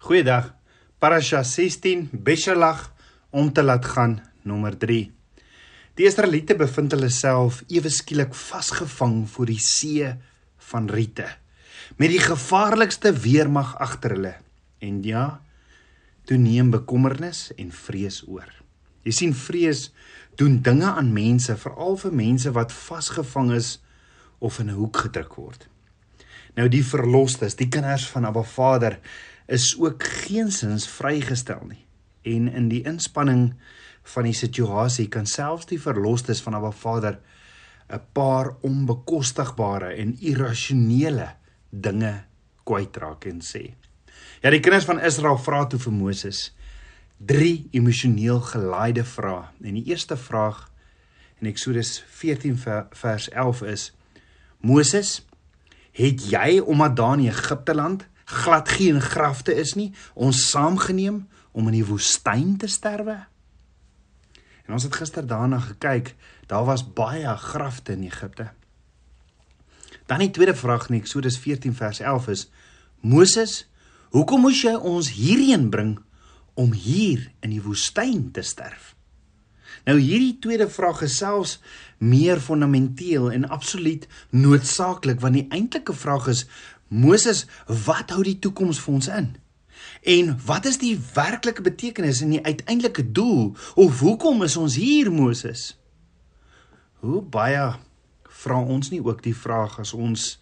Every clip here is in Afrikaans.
Goeiedag. Parasha 16 Beshalach om te laat gaan nommer 3. Die Israeliete bevind hulle self ewe skielik vasgevang voor die see van riete met die gevaarlikste weermag agter hulle. En ja, toe neem bekommernis en vrees oor. Jy sien vrees doen dinge aan mense, veral vir mense wat vasgevang is of in 'n hoek gedruk word. Nou die verlosters, die kinders van Abba Vader is ook geensins vrygestel nie. En in die inspanning van die situasie kan selfs die verlosters van Abba Vader 'n paar onbekostigbare en irrasionele dinge kwytraak en sê. Ja, die kinders van Israel vra toe vir Moses drie emosioneel gelaaide vrae. En die eerste vraag in Eksodus 14 vers 11 is: Moses, het jy omdat daar in Egipte land glad geen grafte is nie, ons saamgeneem om in die woestyn te sterwe? En ons het gister daarna gekyk, daar was baie grafte in Egipte. Dan die tweede vraag in Eksodus 14 vers 11 is: Moses, hoekom moes jy ons hierheen bring om hier in die woestyn te sterf? Nou hierdie tweede vraag is selfs meer fundamenteel en absoluut noodsaaklik want die eintlike vraag is Moses, wat hou die toekoms vir ons in? En wat is die werklike betekenis en die uiteindelike doel of hoekom is ons hier Moses? Hoe baie vra ons nie ook die vraag as ons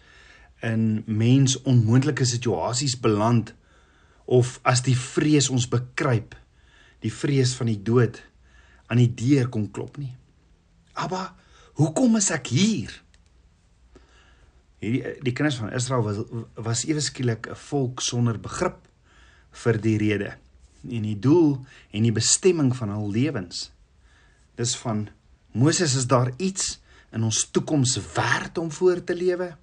in mens onmoontlike situasies beland of as die vrees ons bekruip, die vrees van die dood aan die deur kom klop nie. Abba, hoekom is ek hier? Hierdie die kinders van Israel was was ewe skielik 'n volk sonder begrip vir die rede en die doel en die bestemming van hul lewens. Dis van Moses is daar iets in ons toekoms werd om voor te lewe?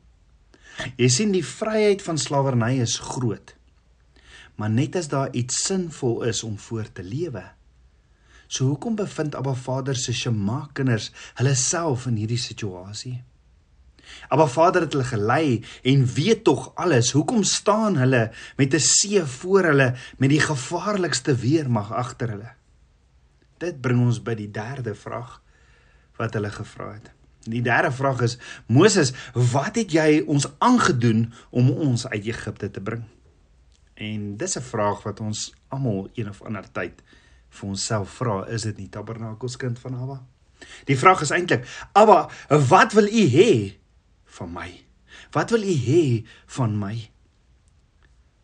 Jy sien die vryheid van slawerny is groot. Maar net as daar iets sinvol is om voor te lewe, So hoekom bevind Abba Vader se Shema kinders hulle self in hierdie situasie? Abba Vader het hulle gelei en weet tog alles. Hoekom staan hulle met 'n see voor hulle met die gevaarlikste weermag agter hulle? Dit bring ons by die derde vraag wat hulle gevra het. Die derde vraag is: Moses, wat het jy ons aangedoen om ons uit Egipte te bring? En dis 'n vraag wat ons almal een of ander tyd vir onsself vra, is dit nie Tabernakels kind van Abba? Die vraag is eintlik, Abba, wat wil U hê van my? Wat wil U hê van my?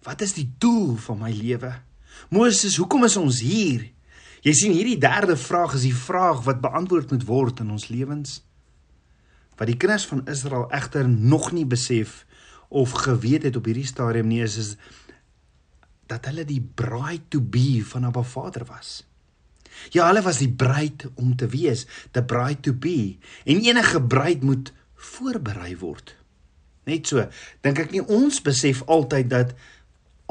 Wat is die doel van my lewe? Moses, hoekom is ons hier? Jy sien hierdie derde vraag is die vraag wat beantwoord moet word in ons lewens. Wat die kinders van Israel egter nog nie besef of geweet het op hierdie stadium nie is is dat hulle die bride to be van Abba Vader was. Ja, hulle was die bruid om te wees, the bride to be. En enige bruid moet voorberei word. Net so, dink ek nie ons besef altyd dat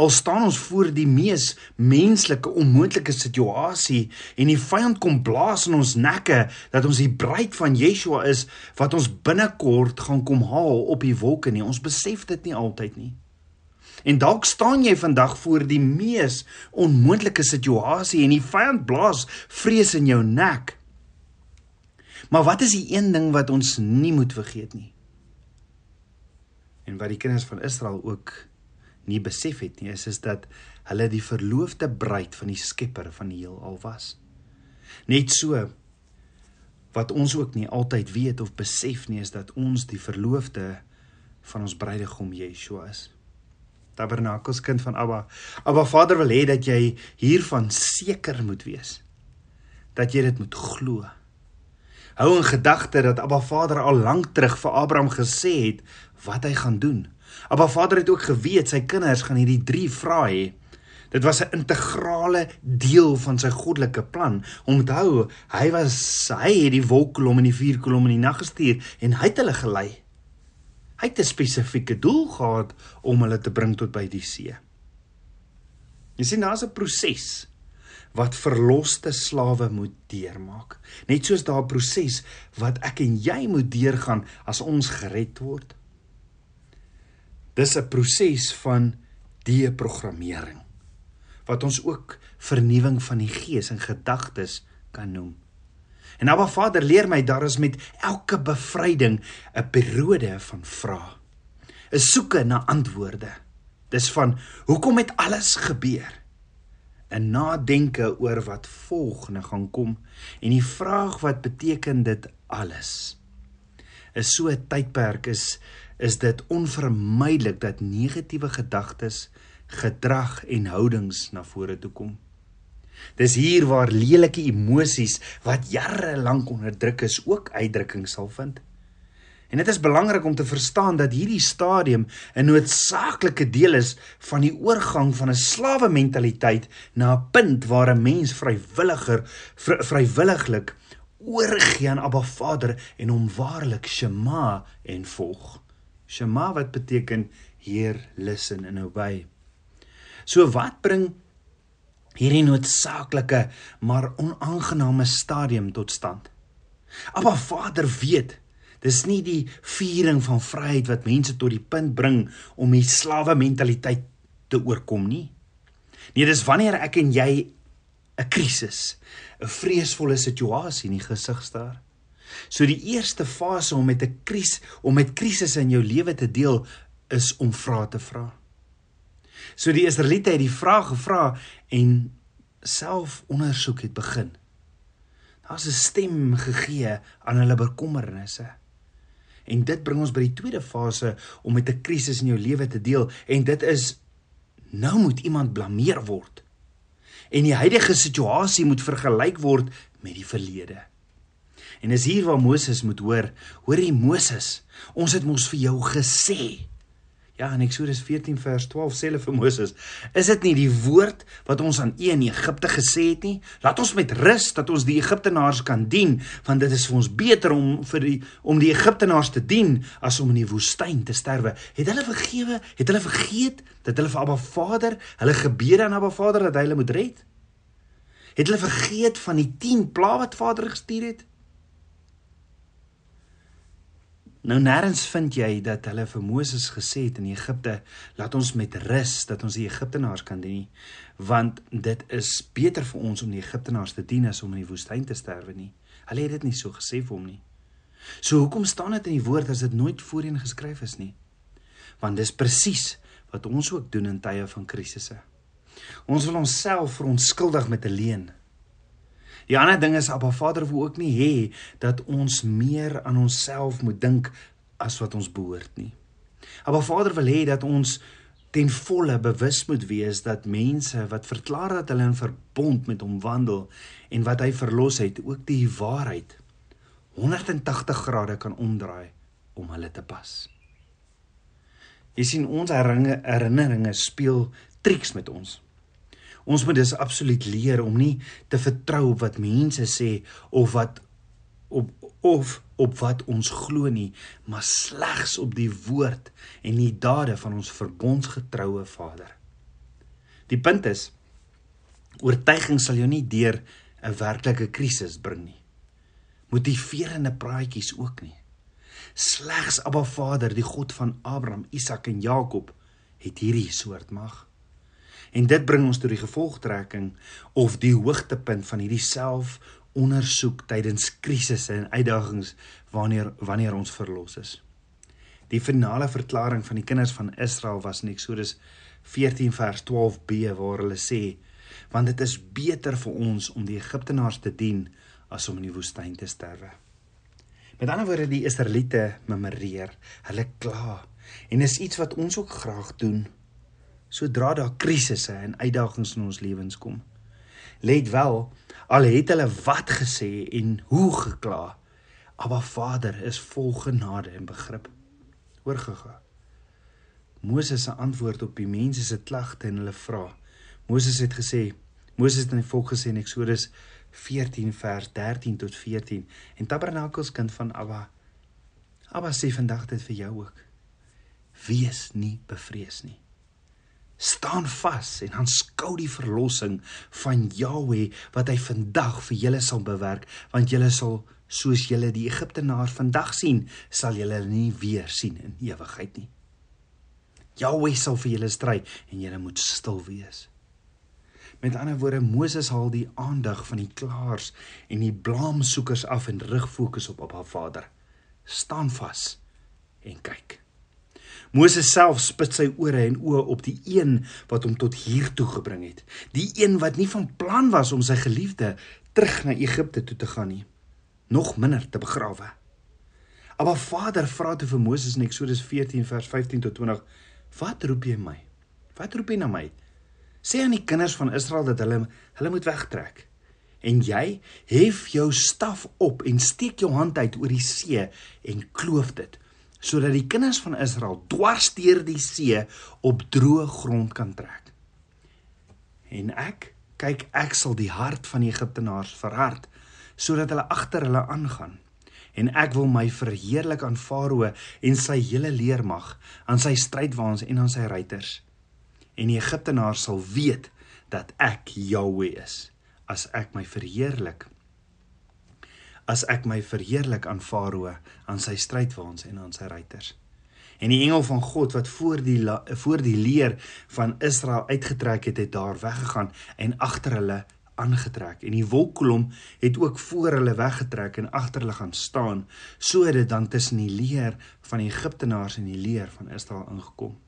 al staan ons voor die mees menslike onmoontlike situasie en die vyand kom blaas in ons nekke dat ons die bruid van Yeshua is wat ons binnekort gaan kom haal op die wolke nie. Ons besef dit nie altyd nie. En dalk staan jy vandag voor die mees onmoontlike situasie en die vyand blaas vrees in jou nek. Maar wat is die een ding wat ons nie moet vergeet nie? En wat die kinders van Israel ook nie besef het nie, is is dat hulle die verloofde bruid van die Skepper van die heelal was. Net so wat ons ook nie altyd weet of besef nie is dat ons die verloofde van ons bruidegom Yeshua is tabernakels kind van Abba. Abba Vader wil hê dat jy hiervan seker moet wees. Dat jy dit moet glo. Hou in gedagte dat Abba Vader al lank terug vir Abraham gesê het wat hy gaan doen. Abba Vader het ook geweet sy kinders gaan hierdie 3 vrae hê. Dit was 'n integrale deel van sy goddelike plan. Onthou, hy was hy het die wolkkolom en die vuurkolom in die nag gestuur en hy het hulle gelei. Hy het 'n spesifieke doel gehad om hulle te bring tot by die see. Jy sien daar's 'n proses wat verloste slawe moet deurmaak. Net soos daar 'n proses wat ek en jy moet deurgaan as ons gered word. Dis 'n proses van deprogrammering. wat ons ook vernuwing van die gees en gedagtes kan noem. En Abba Vader leer my daar is met elke bevryding 'n periode van vra. 'n soeke na antwoorde. Dis van hoekom het alles gebeur? 'n nadenke oor wat volgende gaan kom en die vraag wat beteken dit alles. Is so 'n tydperk is is dit onvermydelik dat negatiewe gedagtes, gedrag en houdings na vore toe kom. Dis hier waar lelike emosies wat jare lank onderdruk is ook uitdrukking sal vind. En dit is belangrik om te verstaan dat hierdie stadium 'n noodsaaklike deel is van die oorgang van 'n slawe mentaliteit na 'n punt waar 'n mens vrywilliger vry, vrywilliglik oorgee aan Abba Vader en hom waarlik Shema en volg. Shema wat beteken Heer, listen and obey. So wat bring hierdie noodsaaklike maar onaangename stadium tot stand? Abba Vader weet Dis nie die viering van vryheid wat mense tot die punt bring om die slawe mentaliteit te oorkom nie. Nee, dis wanneer ek en jy 'n krisis, 'n vreesvolle situasie in die gesig staar. So die eerste fase om met 'n krisis, om met krisisse in jou lewe te deel is om vrae te vra. So die Israeliete het die vraag gevra en self ondersoek het begin. Daar's 'n stem gegee aan hulle bekommernisse. En dit bring ons by die tweede fase om met 'n krisis in jou lewe te deel en dit is nou moet iemand blameer word. En die huidige situasie moet vergelyk word met die verlede. En is hier waar Moses moet hoor, hoorie Moses, ons het mos vir jou gesê Ja, in Eksodus 14 vers 12 sê hulle vir Moses: "Is dit nie die woord wat ons aan u in Egipte gesê het nie? Laat ons met rus dat ons die Egiptenaars kan dien, want dit is vir ons beter om vir die om die Egiptenaars te dien as om in die woestyn te sterwe." Het hulle vergewe? Het hulle vergeet dat hulle vir Abba Vader, hulle gebede aan Abba Vader dat hy hulle moet red? Het hulle vergeet van die 10 plaae wat Vader gestuur het? Nou nêrens vind jy dat hulle vir Moses gesê het in Egipte, laat ons met rus dat ons die Egiptenaars kan dien, want dit is beter vir ons om die Egiptenaars te dien as om in die woestyn te sterwe nie. Hulle het dit nie so gesê vir hom nie. So hoekom staan dit in die woord as dit nooit voorheen geskryf is nie? Want dis presies wat ons ook doen in tye van krisisse. Ons wil onsself verontskuldig met 'n leuen. Die ander ding is Abba Vader wil ook nie hê dat ons meer aan onsself moet dink as wat ons behoort nie. Abba Vader wil hê dat ons ten volle bewus moet wees dat mense wat verklaar dat hulle in verbond met hom wandel en wat hy verlos het, ook die waarheid 180 grade kan omdraai om hulle te pas. Jy sien ons herinneringe speel triks met ons. Ons moet dus absoluut leer om nie te vertrou op wat mense sê of wat op of op wat ons glo nie, maar slegs op die woord en die dade van ons verbondsgetroue Vader. Die punt is oortuiging sal jou nie deur 'n werklike krisis bring nie. Motiverende praatjies ook nie. Slegs Abba Vader, die God van Abraham, Isak en Jakob, het hierdie soort mag. En dit bring ons tot die gevolgtrekking of die hoogtepunt van hierdie selfondersoek tydens krisisse en uitdagings wanneer wanneer ons verlos is. Die finale verklaring van die kinders van Israel was in Eksodus 14 vers 12b waar hulle sê want dit is beter vir ons om die Egiptenaars te dien as om in die woestyn te sterwe. Met ander woorde die Israeliete memoreer, hulle kla en is iets wat ons ook graag doen sodra daar krisisse en uitdagings in ons lewens kom. Let wel, al het hulle wat gesê en hoe gekla, Abba Vader is vol genade en begrip. Oorgega. Moses se antwoord op die mense se klagte en hulle vra. Moses het gesê, Moses het aan die volk gesê in Eksodus 14 vers 13 tot 14 en Tabernakels kind van Abba Abba sê vandag dit vir jou ook. Wees nie bevrees nie staan vas en aanskou die verlossing van Jahweh wat hy vandag vir julle sal bewerk want julle sal soos julle die Egiptenaars vandag sien sal julle hulle nie weer sien in ewigheid nie Jahweh sal vir julle stry en julle moet stil wees Met ander woorde, Moses haal die aandag van die klaars en die blaamsoekers af en rig fokus op Abba Vader. Staan vas en kyk. Moses self spit sy ore en oë op die een wat hom tot hier toe gebring het. Die een wat nie van plan was om sy geliefde terug na Egipte toe te gaan nie, nog minder te begrawe. Maar Vader vra toe vir Moses in Eksodus 14 vers 15 tot 20: "Wat roep jy my? Wat roep jy na my? Sê aan die kinders van Israel dat hulle hulle moet wegtrek. En jy hef jou staf op en steek jou hand uit oor die see en kloof dit, sodat die kinders van Israel dwars deur die see op droë grond kan trek. En ek kyk ek sal die hart van die Egiptenaars verhard sodat hulle agter hulle aangaan en ek wil my verheerlik aan Farao en sy hele leermag aan sy strydwaans en aan sy ruiters en die Egiptenaars sal weet dat ek Jahweh is as ek my verheerlik as ek my verheerlik aan Farao aan sy strydwaans en aan sy ruiters En die engel van God wat voor die voor die leer van Israel uitgetrek het, het daar weggegaan en agter hulle aangetrek. En die wolkkolom het ook voor hulle weggetrek en agter hulle gaan staan, sodat dan tussen die leer van die Egiptenaars en die leer van Israel ingekom.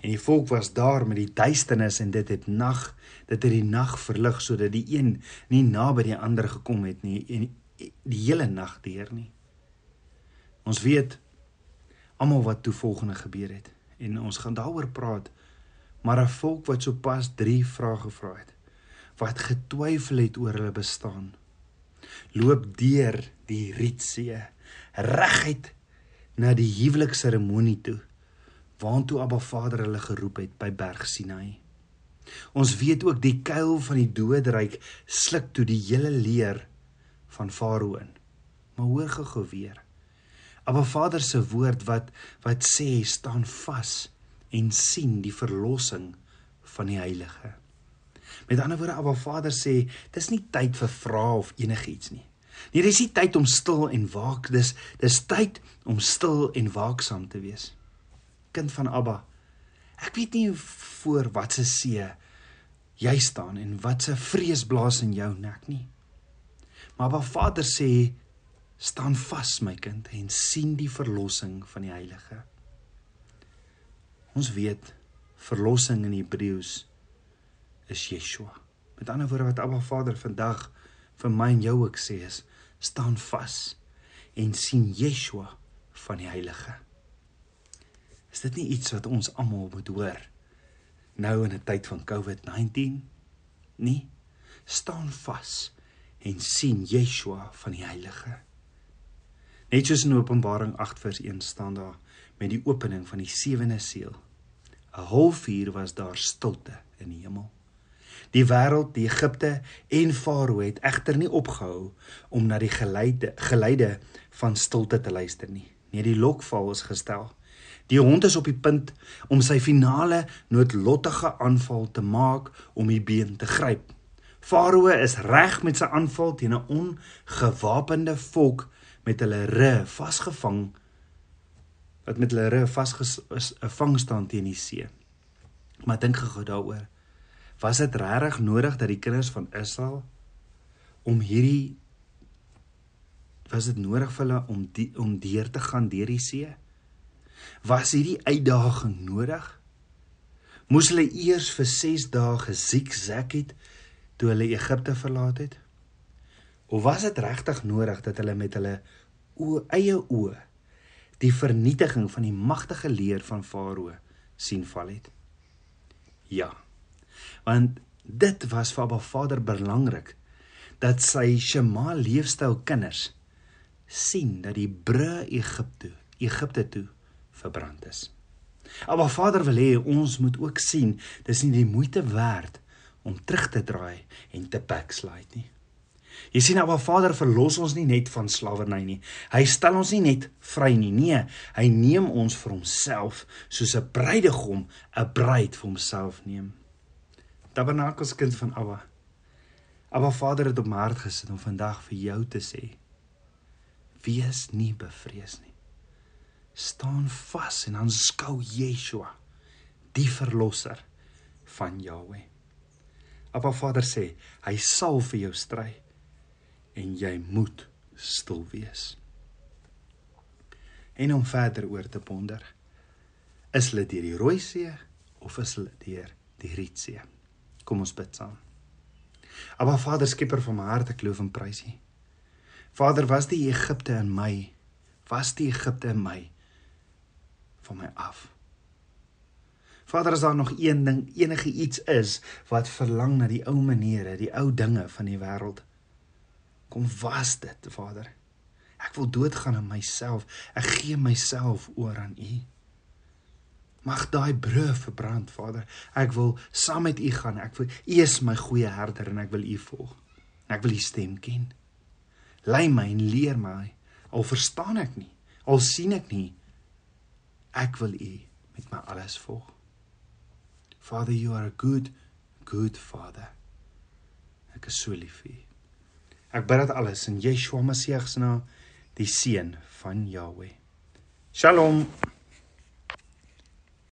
En die volk was daar met die duisternis en dit het nag, dit het die nag verlig sodat die een nie naby die ander gekom het nie en die hele nag deur nie. Ons weet almal wat toe volgende gebeur het en ons gaan daaroor praat maar 'n volk wat sopas 3 vrae gevra het wat getwyfel het oor hulle bestaan loop deur die Rietsee reguit na die huwelikseremonie toe waartoe Abba Vader hulle geroep het by Berg Sinai ons weet ook die kuil van die doodryk sluk toe die hele leer van Farao in maar hoor gou weer Abba Vader se woord wat wat sê staan vas en sien die verlossing van die heilige. Met ander woorde Abba Vader sê dis nie tyd vir vrae of enigiets nie. Nee, dis nie tyd om stil en waak, dis dis tyd om stil en waaksaam te wees. Kind van Abba, ek weet nie voor wat se see jy staan en wat se vrees blaas in jou nek nie. Maar Abba Vader sê staan vas my kind en sien die verlossing van die heilige. Ons weet verlossing in Hebreëus is Yeshua. Met ander woorde wat Abba Vader vandag vir my en jou ook sê is staan vas en sien Yeshua van die heilige. Is dit nie iets wat ons almal moet hoor nou in 'n tyd van COVID-19 nie? Staan vas en sien Yeshua van die heilige. Net soos in Openbaring 8 vers 1 staan daar met die opening van die sewende seël. 'n Halfuur was daar stilte in die hemel. Die wêreld, die Egipte en Farao het egter nie opgehou om na die geleide geleide van stilte te luister nie. Nee, die lokval is gestel. Die hond is op die punt om sy finale noodlottige aanval te maak om die been te gryp. Farao is reg met sy aanval teen 'n ongewapende volk met hulle rë vasgevang wat met hulle rë vasgevang staan teen die see. Maar dink gou daaroor. Was dit regtig nodig dat die kinders van Israel om hierdie was dit nodig vir hulle om die, om deur te gaan deur die see? Was hierdie uitdaging nodig? Moes hulle eers vir 6 dae gesieksak het toe hulle Egipte verlaat het? Of was dit regtig nodig dat hulle met hulle oë eie oë die vernietiging van die magtige leer van Farao sien val het? Ja. Want dit was vir Abba Vader belangrik dat sy Shema leefstyl kinders sien dat die bru Egipte Egipte toe verbrand is. Abba Vader wil hê ons moet ook sien dis nie die moeite werd om terug te draai en te backslide nie. Jy sien nou, Vader verlos ons nie net van slawerny nie. Hy stel ons nie net vry nie. Nee, hy neem ons vir homself soos 'n bruidegom 'n bruid vir homself neem. Tabernakels kind van Abba. Abba Vader het op my hart gesit om vandag vir jou te sê: Wees nie bevrees nie. Staan vas en aanskou Yeshua, die verlosser van Jahweh. Appa Vader sê, hy sal vir jou stry en jy moet stil wees. En om verder oor te ponder, is hulle deur die Rooi See of is hulle deur die Rietsee? Kom ons bid saam. Aba Vader skieper van my hart, ek loof en prys U. Vader, was die Egipte in my, was die Egipte in my van my af. Vader, as daar nog een ding, enige iets is wat verlang na die ou maniere, die ou dinge van die wêreld, kom was dit, Vader. Ek wil doodgaan aan myself. Ek gee myself oor aan U. Mag daai brûe verbrand, Vader. Ek wil saam met U gaan. Ek wil U is my goeie herder en ek wil U volg. Ek wil U stem ken. Lei my en leer my. Al verstaan ek nie, al sien ek nie, ek wil U met my alles volg. Father, you are a good good father. Ek is so lief vir U. Ek bid dit alles in Yeshua Messie se naam, die seun van Jahweh. Shalom.